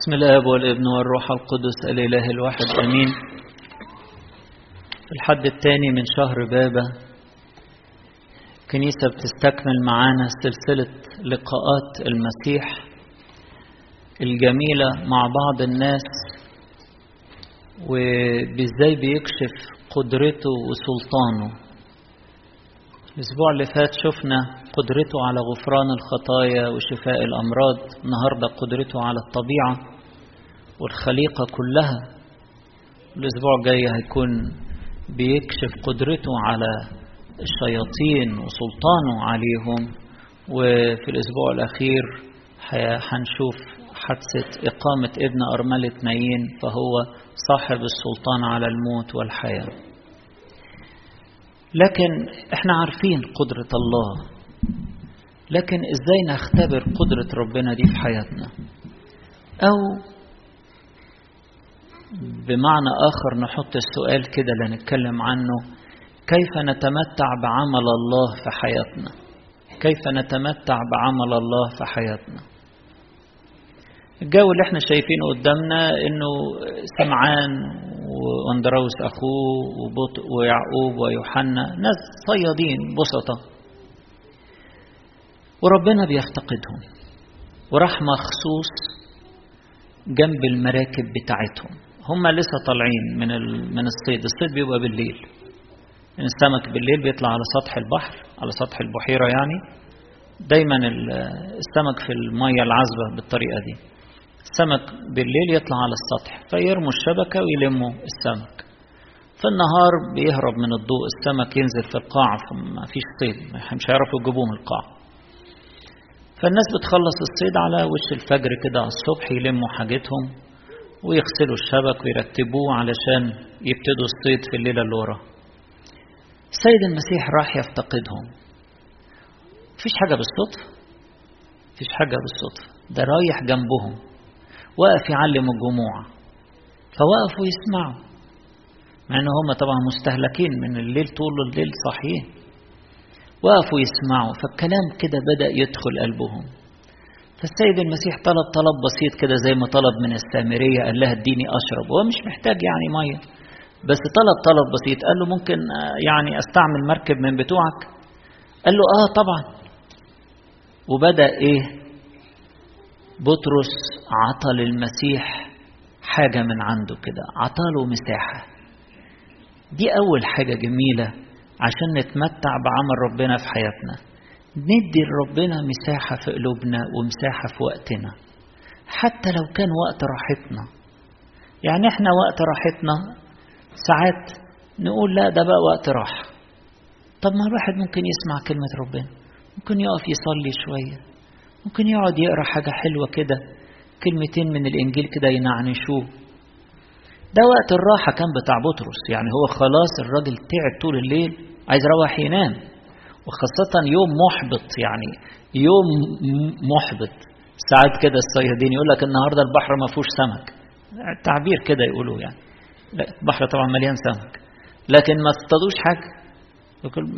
بسم الاب والابن والروح القدس الإله الواحد آمين. الحد الثاني من شهر بابا كنيسة بتستكمل معانا سلسلة لقاءات المسيح الجميلة مع بعض الناس وبإزاي بيكشف قدرته وسلطانه. الأسبوع اللي فات شفنا قدرته على غفران الخطايا وشفاء الأمراض. النهاردة قدرته على الطبيعة والخليقة كلها. الأسبوع الجاي هيكون بيكشف قدرته على الشياطين وسلطانه عليهم. وفي الأسبوع الأخير هنشوف حادثة إقامة ابن أرملة نايين فهو صاحب السلطان على الموت والحياة. لكن إحنا عارفين قدرة الله. لكن إزاي نختبر قدرة ربنا دي في حياتنا؟ أو بمعنى آخر نحط السؤال كده اللي نتكلم عنه كيف نتمتع بعمل الله في حياتنا؟ كيف نتمتع بعمل الله في حياتنا؟ الجو اللي إحنا شايفينه قدامنا إنه سمعان واندروس أخوه وبطء ويعقوب ويوحنا ناس صيادين بسطة. وربنا بيفتقدهم. وراح مخصوص جنب المراكب بتاعتهم. هم لسه طالعين من من الصيد. الصيد بيبقى بالليل. السمك بالليل بيطلع على سطح البحر على سطح البحيرة يعني. دايما السمك في المية العذبة بالطريقة دي. السمك بالليل يطلع على السطح فيرموا الشبكة ويلموا السمك. في النهار بيهرب من الضوء السمك ينزل في القاع فما فيش صيد مش هيعرفوا يجيبوه من القاع. فالناس بتخلص الصيد على وش الفجر كده على الصبح يلموا حاجتهم ويغسلوا الشبك ويرتبوه علشان يبتدوا الصيد في الليلة اللي ورا. السيد المسيح راح يفتقدهم. مفيش حاجة بالصدفة مفيش حاجة بالصدفة ده رايح جنبهم. وقف يعلم الجموع. فوقفوا يسمعوا. مع إن هم طبعا مستهلكين من الليل طول الليل صاحيين وقفوا يسمعوا. فالكلام كده بدأ يدخل قلبهم. فالسيد المسيح طلب طلب بسيط كده زي ما طلب من السامرية. قال لها اديني أشرب. هو مش محتاج يعني مية. بس طلب طلب بسيط. قال له ممكن يعني أستعمل مركب من بتوعك؟ قال له آه طبعا. وبدأ إيه؟ بطرس عطى للمسيح حاجة من عنده كده. عطاله مساحة. دي أول حاجة جميلة. عشان نتمتع بعمل ربنا في حياتنا. ندي لربنا مساحة في قلوبنا ومساحة في وقتنا. حتى لو كان وقت راحتنا. يعني إحنا وقت راحتنا ساعات نقول لا ده بقى وقت راحة طب ما الواحد ممكن يسمع كلمة ربنا. ممكن يقف يصلي شوية. ممكن يقعد يقرأ حاجة حلوة كده كلمتين من الإنجيل كده ينعنشوه. ده وقت الراحة كان بتاع بطرس. يعني هو خلاص الراجل تعب طول الليل عايز يروح ينام. وخاصة يوم محبط يعني يوم محبط ساعات كده الصيادين يقول لك النهارده البحر ما فيهوش سمك تعبير كده يقولوا يعني البحر طبعا مليان سمك لكن ما اصطادوش حاجة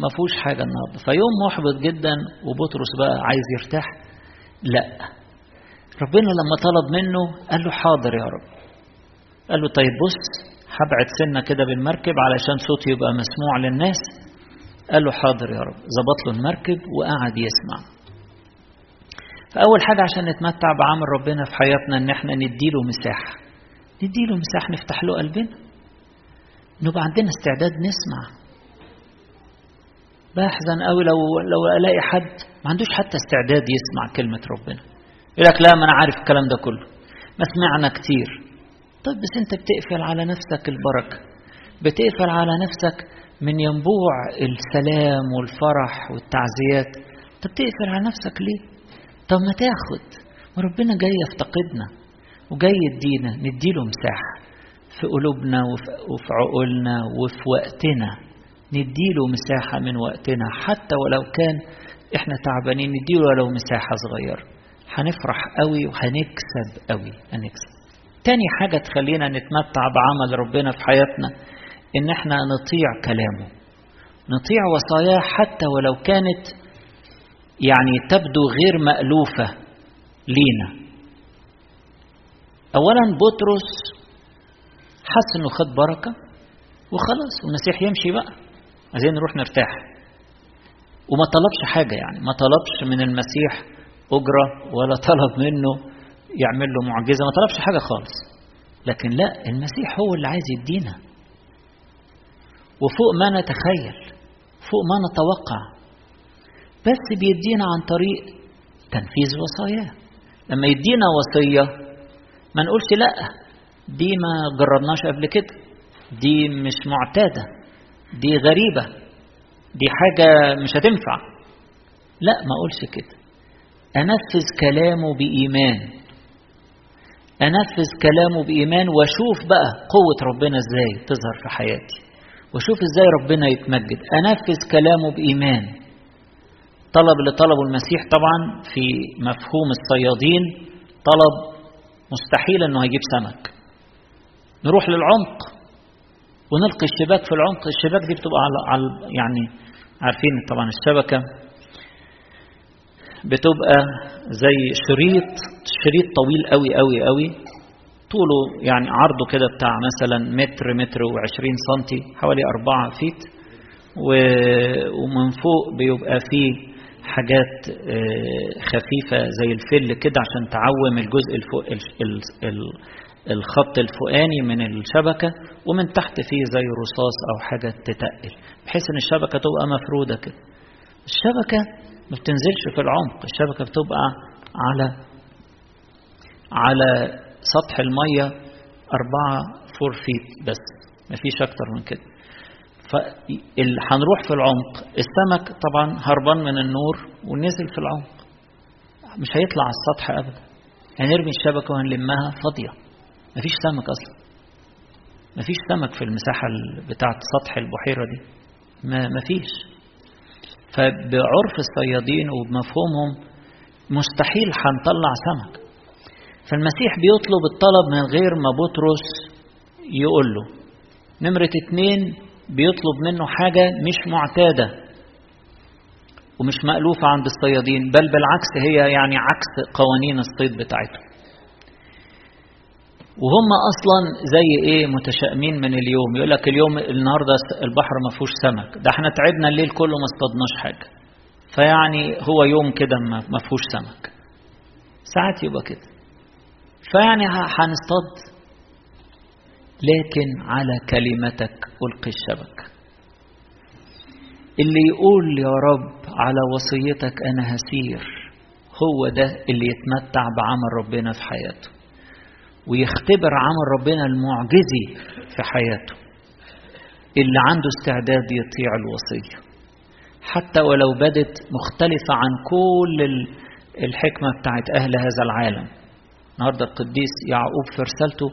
ما فيهوش حاجة النهارده فيوم محبط جدا وبطرس بقى عايز يرتاح لا ربنا لما طلب منه قال له حاضر يا رب قال له طيب بص هبعد سنة كده بالمركب علشان صوتي يبقى مسموع للناس. قال له حاضر يا رب. ظبط له المركب وقعد يسمع. فأول حاجة عشان نتمتع بعمل ربنا في حياتنا إن إحنا نديله مساحة. نديله مساحة نفتح له قلبنا. نبقى عندنا استعداد نسمع. بحزن قوي لو لو ألاقي حد ما عندوش حتى استعداد يسمع كلمة ربنا. يقول لك لا ما أنا عارف الكلام ده كله. ما سمعنا كتير. طيب بس انت بتقفل على نفسك البركة. بتقفل على نفسك من ينبوع السلام والفرح والتعزيات. انت بتقفل على نفسك ليه؟ طب ما تاخد. ما ربنا جاي يفتقدنا وجاي يدينا نديله مساحة في قلوبنا وفي عقولنا وفي وقتنا. نديله مساحة من وقتنا. حتى ولو كان إحنا تعبانين نديله ولو مساحة صغيرة. هنفرح قوي وهنكسب قوي. هنكسب. تاني حاجة تخلينا نتمتع بعمل ربنا في حياتنا إن إحنا نطيع كلامه نطيع وصاياه حتى ولو كانت يعني تبدو غير مألوفة لينا. أولا بطرس حس إنه خد بركة وخلاص والمسيح يمشي بقى. عايزين نروح نرتاح. وما طلبش حاجة يعني ما طلبش من المسيح أجرة ولا طلب منه يعمل له معجزة ما طلبش حاجة خالص. لكن لا المسيح هو اللي عايز يدينا. وفوق ما نتخيل فوق ما نتوقع بس بيدينا عن طريق تنفيذ وصاياه. لما يدينا وصية ما نقولش لا دي ما جربناش قبل كده. دي مش معتادة دي غريبة دي حاجة مش هتنفع. لا ما أقولش كده. أنفذ كلامه بإيمان. أنفذ كلامه بإيمان وأشوف بقى قوة ربنا إزاي تظهر في حياتي. وأشوف إزاي ربنا يتمجد. أنفذ كلامه بإيمان. طلب اللي طلبه المسيح طبعا في مفهوم الصيادين طلب مستحيل إنه هيجيب سمك. نروح للعمق ونلقي الشباك في العمق. الشباك دي بتبقى على يعني عارفين طبعا الشبكة. بتبقى زي شريط شريط طويل قوي قوي قوي طوله يعني عرضه كده بتاع مثلا متر متر وعشرين سنتي حوالي أربعة فيت. ومن فوق بيبقى فيه حاجات خفيفة زي الفل كده عشان تعوم الجزء الفوق الخط الفوقاني من الشبكة. ومن تحت فيه زي رصاص أو حاجة تتقل بحيث إن الشبكة تبقى مفرودة كده. الشبكة ما بتنزلش في العمق. الشبكة بتبقى على على سطح المية أربعة فور فيت بس مفيش أكتر من كده. فهنروح في العمق. السمك طبعا هربان من النور ونزل في العمق. مش هيطلع على السطح ابدا. هنرمي الشبكة وهنلمها فاضية. مفيش سمك أصلا. مفيش سمك في المساحة بتاعة سطح البحيرة دي. ما مفيش فبعرف الصيادين وبمفهومهم مستحيل هنطلع سمك. فالمسيح بيطلب الطلب من غير ما بطرس يقول له. نمرة اتنين بيطلب منه حاجة مش معتادة ومش مألوفة عند الصيادين بل بالعكس هي يعني عكس قوانين الصيد بتاعتهم. وهم أصلا زي إيه متشائمين من اليوم. يقول لك اليوم النهارده البحر ما فيهوش سمك. ده إحنا تعبنا الليل كله ما اصطادناش حاجة. فيعني هو يوم كده ما فيهوش سمك. ساعات يبقى كده. فيعني هنصطاد. لكن على كلمتك ألقي الشبك. اللي يقول يا رب على وصيتك أنا هسير هو ده اللي يتمتع بعمل ربنا في حياته. ويختبر عمل ربنا المعجزي في حياته. اللي عنده استعداد يطيع الوصية. حتى ولو بدت مختلفة عن كل الحكمة بتاعت أهل هذا العالم. النهاردة القديس يعقوب في رسالته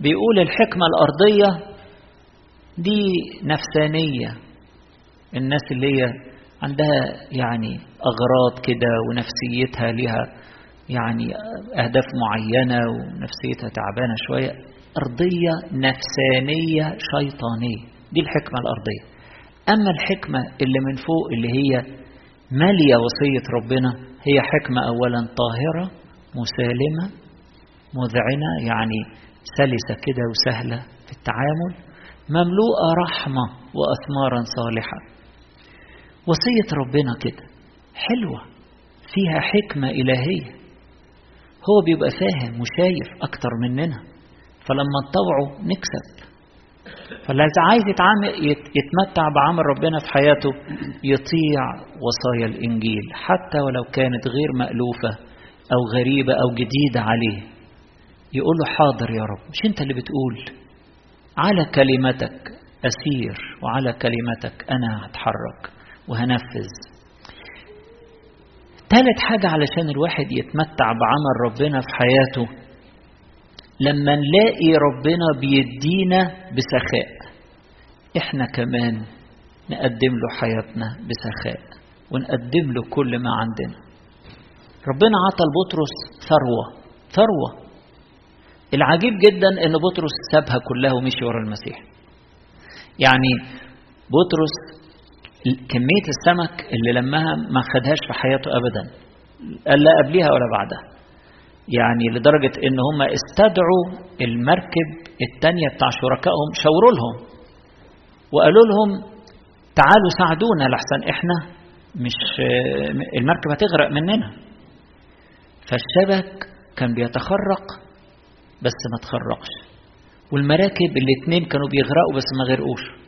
بيقول الحكمة الأرضية دي نفسانية. الناس اللي هي عندها يعني أغراض كده ونفسيتها لها يعني أهداف معينة ونفسيتها تعبانة شوية. أرضية نفسانية شيطانية. دي الحكمة الأرضية. أما الحكمة اللي من فوق اللي هي مالية وصية ربنا هي حكمة أولا طاهرة مسالمة مذعنة يعني سلسة كده وسهلة في التعامل مملوءة رحمة وأثمارا صالحة. وصية ربنا كده حلوة فيها حكمة إلهية. هو بيبقى فاهم وشايف أكتر مننا. فلما نطوعه نكسب. فاللي عايز يتعامل يتمتع بعمل ربنا في حياته يطيع وصايا الإنجيل. حتى ولو كانت غير مألوفة أو غريبة أو جديدة عليه. يقول له حاضر يا رب. مش أنت اللي بتقول؟ على كلمتك أسير وعلى كلمتك أنا هتحرك وهنفذ. ثالث حاجة علشان الواحد يتمتع بعمل ربنا في حياته لما نلاقي ربنا بيدينا بسخاء إحنا كمان نقدم له حياتنا بسخاء ونقدم له كل ما عندنا. ربنا عطى لبطرس ثروة ثروة. العجيب جدا إن بطرس سابها كلها ومشي ورا المسيح. يعني بطرس كمية السمك اللي لمها ما خدهاش في حياته أبدا لا قبلها ولا بعدها. يعني لدرجة إن هم استدعوا المركب التانية بتاع شركائهم شاوروا لهم وقالوا لهم تعالوا ساعدونا لحسن إحنا مش المركب هتغرق مننا. فالشبك كان بيتخرق بس ما تخرقش والمراكب الاتنين كانوا بيغرقوا بس ما غرقوش.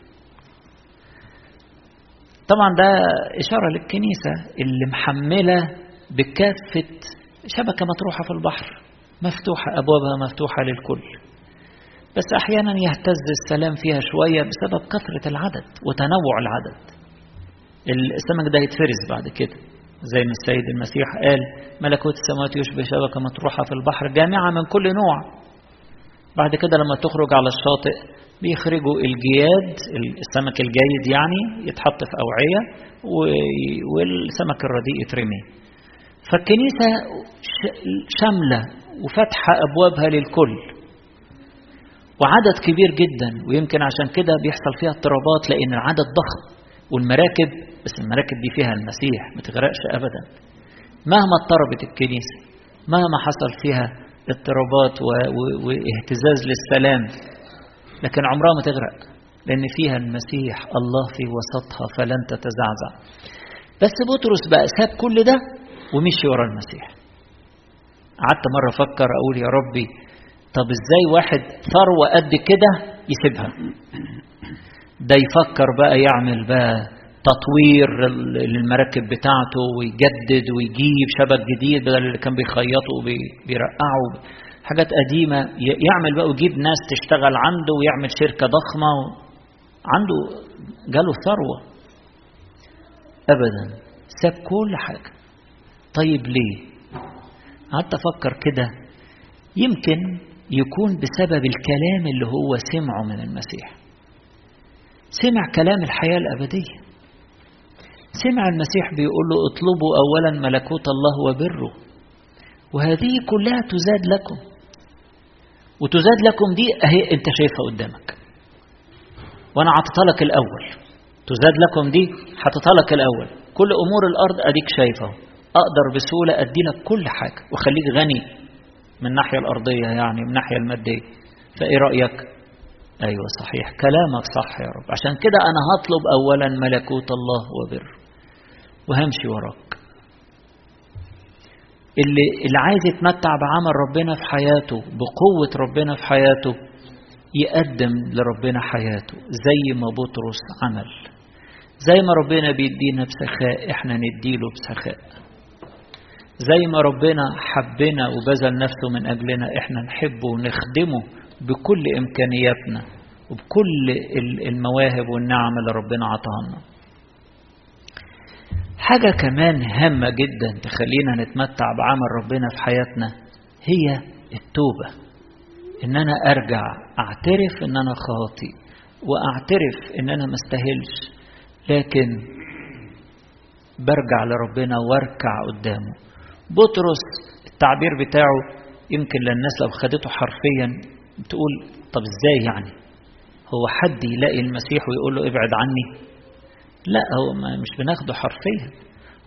طبعا ده إشارة للكنيسة اللي محملة بكافة شبكة مطروحة في البحر مفتوحة أبوابها مفتوحة للكل. بس أحيانا يهتز السلام فيها شوية بسبب كثرة العدد وتنوع العدد. السمك ده يتفرز بعد كده زي ما السيد المسيح قال ملكوت السماوات يشبه شبكة مطروحة في البحر جامعة من كل نوع. بعد كده لما تخرج على الشاطئ بيخرجوا الجياد السمك الجيد يعني يتحط في أوعية والسمك الرديء يترمي. فالكنيسة شاملة وفتحة أبوابها للكل. وعدد كبير جدا ويمكن عشان كده بيحصل فيها اضطرابات لأن العدد ضخم والمراكب بس المراكب دي فيها المسيح ما تغرقش أبدا. مهما اضطربت الكنيسة مهما حصل فيها اضطرابات واهتزاز للسلام لكن عمرها ما تغرق لأن فيها المسيح الله في وسطها فلن تتزعزع. بس بطرس بقى ساب كل ده ومشي ورا المسيح. قعدت مرة أفكر أقول يا ربي طب إزاي واحد ثروة قد كده يسيبها؟ ده يفكر بقى يعمل بقى تطوير للمراكب بتاعته ويجدد ويجيب شبك جديد بدل اللي كان بيخيطه وبيرقعه حاجات قديمة يعمل بقى ويجيب ناس تشتغل عنده ويعمل شركة ضخمة عنده جاله ثروة. أبدا. ساب كل حاجة. طيب ليه؟ قعدت أفكر كده. يمكن يكون بسبب الكلام اللي هو سمعه من المسيح. سمع كلام الحياة الأبدية. سمع المسيح بيقول له اطلبوا أولا ملكوت الله وبره. وهذه كلها تزاد لكم. وتزاد لكم دي أهي أنت شايفها قدامك. وأنا عطيتها لك الأول. تزاد لكم دي حطيتها لك الأول. كل أمور الأرض أديك شايفة أقدر بسهولة ادي لك كل حاجة. واخليك غني من الناحية الأرضية يعني من الناحية المادية. فإيه رأيك؟ أيوه صحيح. كلامك صح يا رب. عشان كده أنا هطلب اولا ملكوت الله وبره وهمشي وراك. اللي اللي عايز يتمتع بعمل ربنا في حياته بقوة ربنا في حياته يقدم لربنا حياته زي ما بطرس عمل. زي ما ربنا بيدينا بسخاء إحنا نديله بسخاء زي ما ربنا حبنا وبذل نفسه من أجلنا إحنا نحبه ونخدمه بكل إمكانياتنا وبكل المواهب والنعم اللي ربنا عطاها لنا. حاجة كمان هامة جدا تخلينا نتمتع بعمل ربنا في حياتنا هي التوبة. إن أنا أرجع أعترف إن أنا خاطي وأعترف إن أنا مستاهلش لكن برجع لربنا وأركع قدامه. بطرس التعبير بتاعه يمكن للناس لو خدته حرفيا تقول طب إزاي يعني؟ هو حد يلاقي المسيح ويقول له ابعد عني؟ لا هو مش بناخده حرفيا.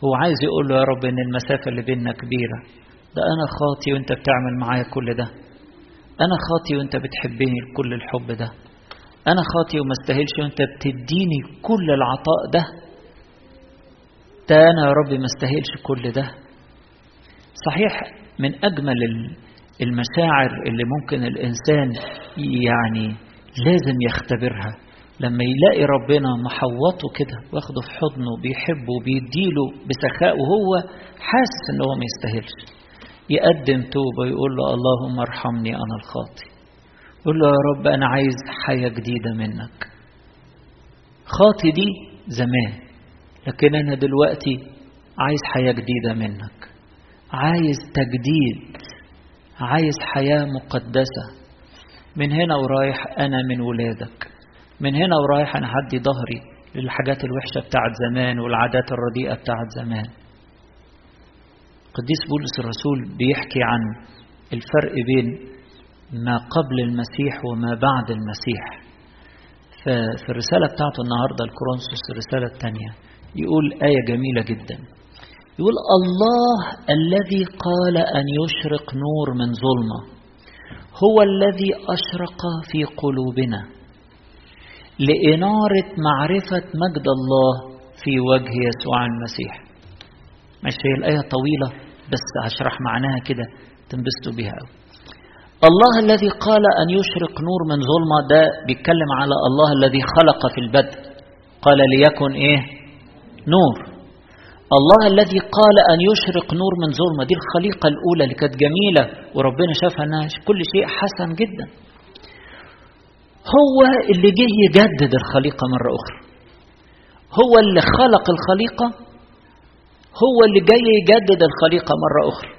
هو عايز يقول له يا رب إن المسافة اللي بيننا كبيرة. ده أنا خاطي وأنت بتعمل معايا كل ده. أنا خاطي وأنت بتحبني كل الحب ده. أنا خاطي وما استاهلش وأنت بتديني كل العطاء ده. ده أنا يا رب ما استاهلش كل ده. صحيح من أجمل المشاعر اللي ممكن الإنسان يعني لازم يختبرها. لما يلاقي ربنا محوطه كده واخده في حضنه بيحبه وبيديله بسخاء وهو حاسس إن هو ما يستاهلش. يقدم توبة يقول له اللهم ارحمني أنا الخاطي يقول له يا رب أنا عايز حياة جديدة منك. خاطي دي زمان لكن أنا دلوقتي عايز حياة جديدة منك. عايز تجديد عايز حياة مقدسة. من هنا ورايح أنا من ولادك. من هنا ورايح أنا هدي ظهري للحاجات الوحشة بتاعت زمان والعادات الرديئة بتاعت زمان. قديس بولس الرسول بيحكي عن الفرق بين ما قبل المسيح وما بعد المسيح. ففي الرسالة بتاعته النهاردة الكورنثوس الرسالة الثانية يقول آية جميلة جدا. يقول الله الذي قال أن يشرق نور من ظلمة هو الذي أشرق في قلوبنا. لإنارة معرفة مجد الله في وجه يسوع المسيح. مش هي الآية طويلة بس هشرح معناها كده تنبسطوا بيها قوي الله الذي قال أن يشرق نور من ظلمة ده بيتكلم على الله الذي خلق في البدء. قال ليكن إيه؟ نور. الله الذي قال أن يشرق نور من ظلمة دي الخليقة الأولى اللي كانت جميلة وربنا شافها أنها كل شيء حسن جدا. هو اللي جه يجدد الخليقة مرة أخرى. هو اللي خلق الخليقة هو اللي جاي يجدد الخليقة مرة أخرى.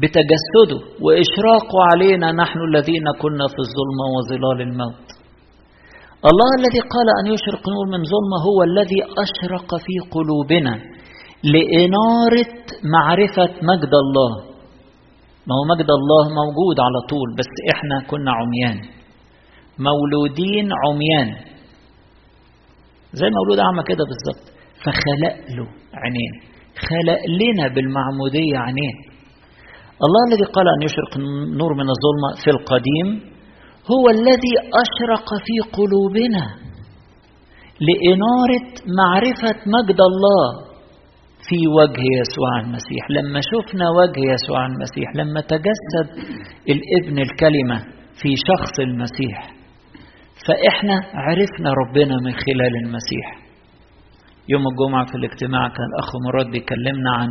بتجسده وإشراقه علينا نحن الذين كنا في الظلمة وظلال الموت. الله الذي قال أن يشرق نور من ظلمة هو الذي أشرق في قلوبنا لإنارة معرفة مجد الله. ما هو مجد الله موجود على طول بس إحنا كنا عميان. مولودين عميان. زي مولود أعمى كده بالظبط. فخلق له عينين. خلق لنا بالمعمودية عينين. الله الذي قال أن يشرق نور من الظلمة في القديم هو الذي أشرق في قلوبنا لإنارة معرفة مجد الله في وجه يسوع المسيح. لما شفنا وجه يسوع المسيح لما تجسد الإبن الكلمة في شخص المسيح فإحنا عرفنا ربنا من خلال المسيح. يوم الجمعة في الاجتماع كان الأخ مراد بيكلمنا عن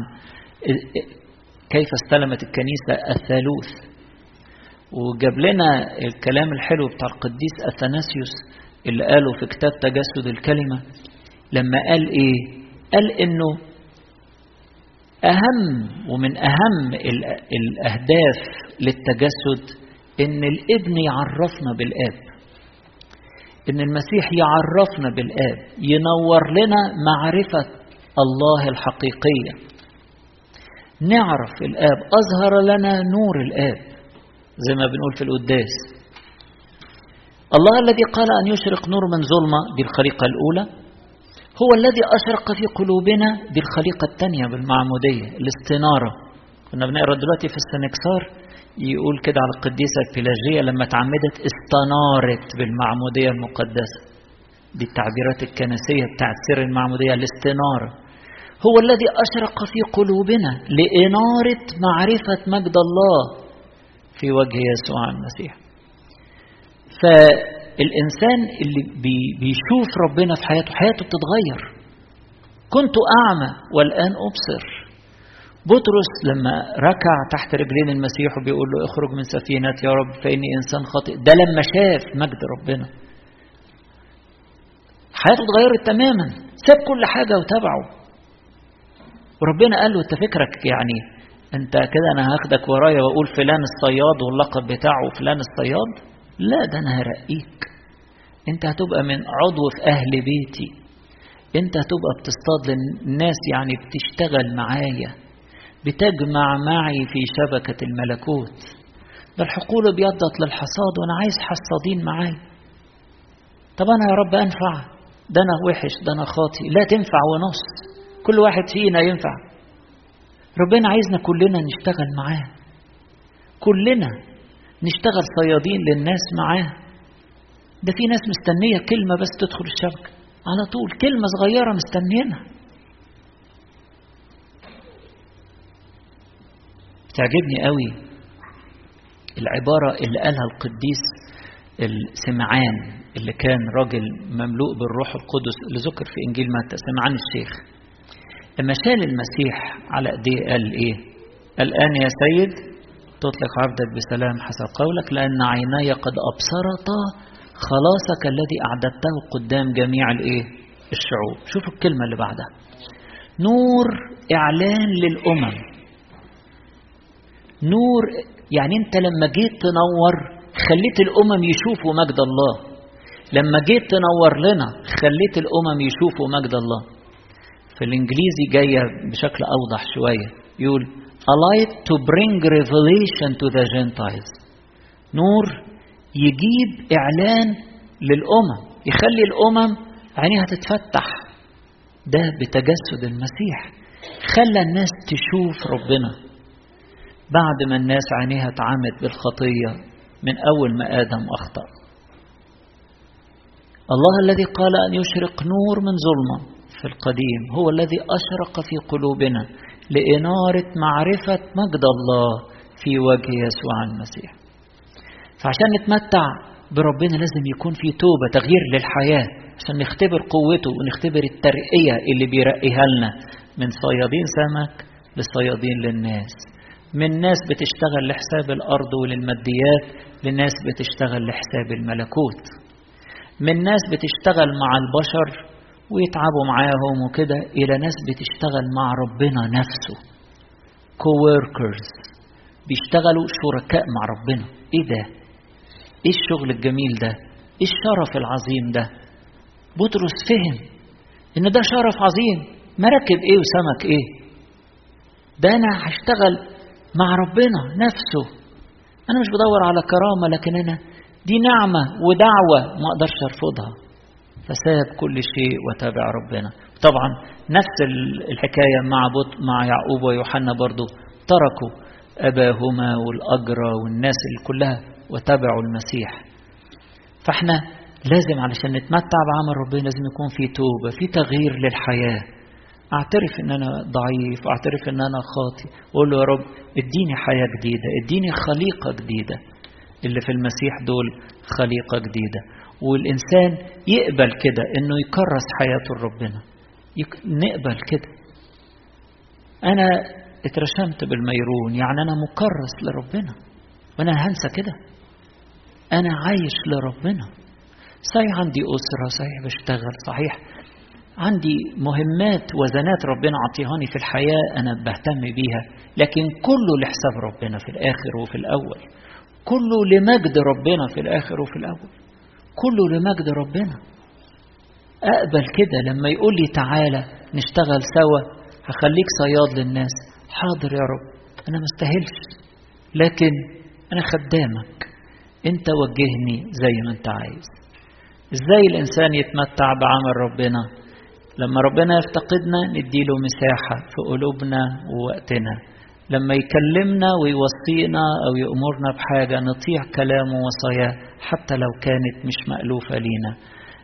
كيف استلمت الكنيسة الثالوث. وجاب لنا الكلام الحلو بتاع القديس أثناسيوس اللي قاله في كتاب تجسد الكلمة. لما قال إيه؟ قال إنه أهم ومن أهم الأهداف للتجسد إن الإبن يعرفنا بالآب. إن المسيح يعرفنا بالآب ينور لنا معرفة الله الحقيقية. نعرف الآب أظهر لنا نور الآب زي ما بنقول في القداس. الله الذي قال أن يشرق نور من ظلمة دي الخليقة الأولى هو الذي أشرق في قلوبنا دي الخليقة الثانية بالمعمودية الاستنارة. كنا بنقرا دلوقتي في السنكسار يقول كده على القديسة البيلاجية لما اتعمدت استنارت بالمعمودية المقدسة. دي التعبيرات الكنسية بتاعت سر المعمودية الاستنارة هو الذي أشرق في قلوبنا لإنارة معرفة مجد الله في وجه يسوع المسيح. فالإنسان اللي بيشوف ربنا في حياته حياته بتتغير. كنت أعمى والآن أبصر. بطرس لما ركع تحت رجلين المسيح وبيقول له اخرج من سفينتي يا رب فإني إنسان خاطئ. ده لما شاف مجد ربنا. حياته اتغيرت تماما. ساب كل حاجة وتبعه وربنا قال له أنت فكرك يعني أنت كده أنا هاخدك ورايا وأقول فلان الصياد واللقب بتاعه فلان الصياد؟ لا ده أنا هرقيك. أنت هتبقى من عضو في أهل بيتي. أنت هتبقى بتصطاد للناس يعني بتشتغل معايا. بتجمع معي في شبكة الملكوت. ده الحقول ابيضت للحصاد وأنا عايز حصادين معايا طب أنا يا رب أنفع. ده أنا وحش ده أنا خاطي لا تنفع ونص. كل واحد فينا ينفع. ربنا عايزنا كلنا نشتغل معاه. كلنا نشتغل صيادين للناس معاه. ده في ناس مستنية كلمة بس تدخل الشبكة. على طول كلمة صغيرة مستنيينها بتعجبني قوي العبارة اللي قالها القديس السمعان اللي كان راجل مملوء بالروح القدس اللي ذكر في إنجيل متى سمعان الشيخ. لما شال المسيح على إيديه قال إيه؟ الآن يا سيد تطلق عبدك بسلام حسب قولك لأن عيناي قد ابصرتا خلاصك الذي أعددته قدام جميع الايه الشعوب. شوفوا الكلمة اللي بعدها. نور إعلان للأمم. نور يعني انت لما جيت تنور خليت الأمم يشوفوا مجد الله. لما جيت تنور لنا خليت الأمم يشوفوا مجد الله. في الإنجليزي جاية بشكل أوضح شوية. يقول a light to bring revelation to the Gentiles. نور يجيب إعلان للأمم يخلي الأمم عينيها تتفتح. ده بتجسد المسيح. خلى الناس تشوف ربنا. بعد ما الناس عينيها اتعمت بالخطية من أول ما آدم أخطأ. الله الذي قال أن يشرق نور من ظلمة في القديم هو الذي أشرق في قلوبنا لإنارة معرفة مجد الله في وجه يسوع المسيح. فعشان نتمتع بربنا لازم يكون في توبة تغيير للحياة عشان نختبر قوته ونختبر الترقية اللي بيرقيها لنا من صيادين سمك لصيادين للناس. من ناس بتشتغل لحساب الأرض وللماديات لناس بتشتغل لحساب الملكوت من ناس بتشتغل مع البشر ويتعبوا معاهم وكده إلى ناس بتشتغل مع ربنا نفسه coworkers بيشتغلوا شركاء مع ربنا إيه ده؟ إيه الشغل الجميل ده؟ إيه الشرف العظيم ده؟ بطرس فهم إن ده شرف عظيم مراكب إيه وسمك إيه؟ ده أنا هشتغل مع ربنا نفسه. أنا مش بدور على كرامة لكن أنا دي نعمة ودعوة ما أقدرش أرفضها. فساب كل شيء وتابع ربنا. طبعا نفس الحكاية مع بط مع يعقوب ويوحنا برضو. تركوا أباهما والأجرى والناس اللي كلها وتابعوا المسيح. فإحنا لازم علشان نتمتع بعمل ربنا لازم يكون في توبة في تغيير للحياة. أعترف إن أنا ضعيف أعترف إن أنا خاطي واقول له يا رب إديني حياة جديدة إديني خليقة جديدة. اللي في المسيح دول خليقة جديدة. والإنسان يقبل كده إنه يكرس حياته لربنا يك... نقبل كده. أنا اترشمت بالميرون يعني أنا مكرس لربنا. وأنا هنسى كده. أنا عايش لربنا. صحيح عندي أسرة صحيح بشتغل صحيح عندي مهمات وزنات ربنا عطيهاني في الحياة أنا بهتم بيها لكن كله لحساب ربنا في الآخر وفي الأول. كله لمجد ربنا في الآخر وفي الأول. كله لمجد ربنا. أقبل كده لما يقول لي تعالى نشتغل سوا هخليك صياد للناس. حاضر يا رب. أنا ما استاهلش. لكن أنا خدامك. أنت وجهني زي ما أنت عايز. إزاي الإنسان يتمتع بعمل ربنا؟ لما ربنا يفتقدنا نديله مساحة في قلوبنا ووقتنا. لما يكلمنا ويوصينا أو يأمرنا بحاجة نطيع كلامه وصاياه حتى لو كانت مش مألوفة لينا.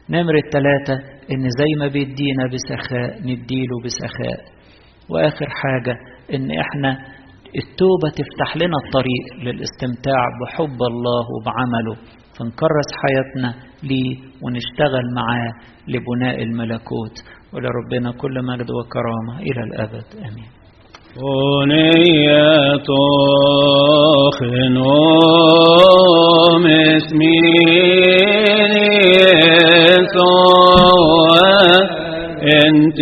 نمرة ثلاثة إن زي ما بيدينا بسخاء نديله بسخاء. وآخر حاجة إن إحنا التوبة تفتح لنا الطريق للاستمتاع بحب الله وبعمله. فنكرس حياتنا ليه ونشتغل معاه لبناء الملكوت. ولربنا كل مجد وكرامة إلى الأبد. آمين. أنية خنوم يسوع إنت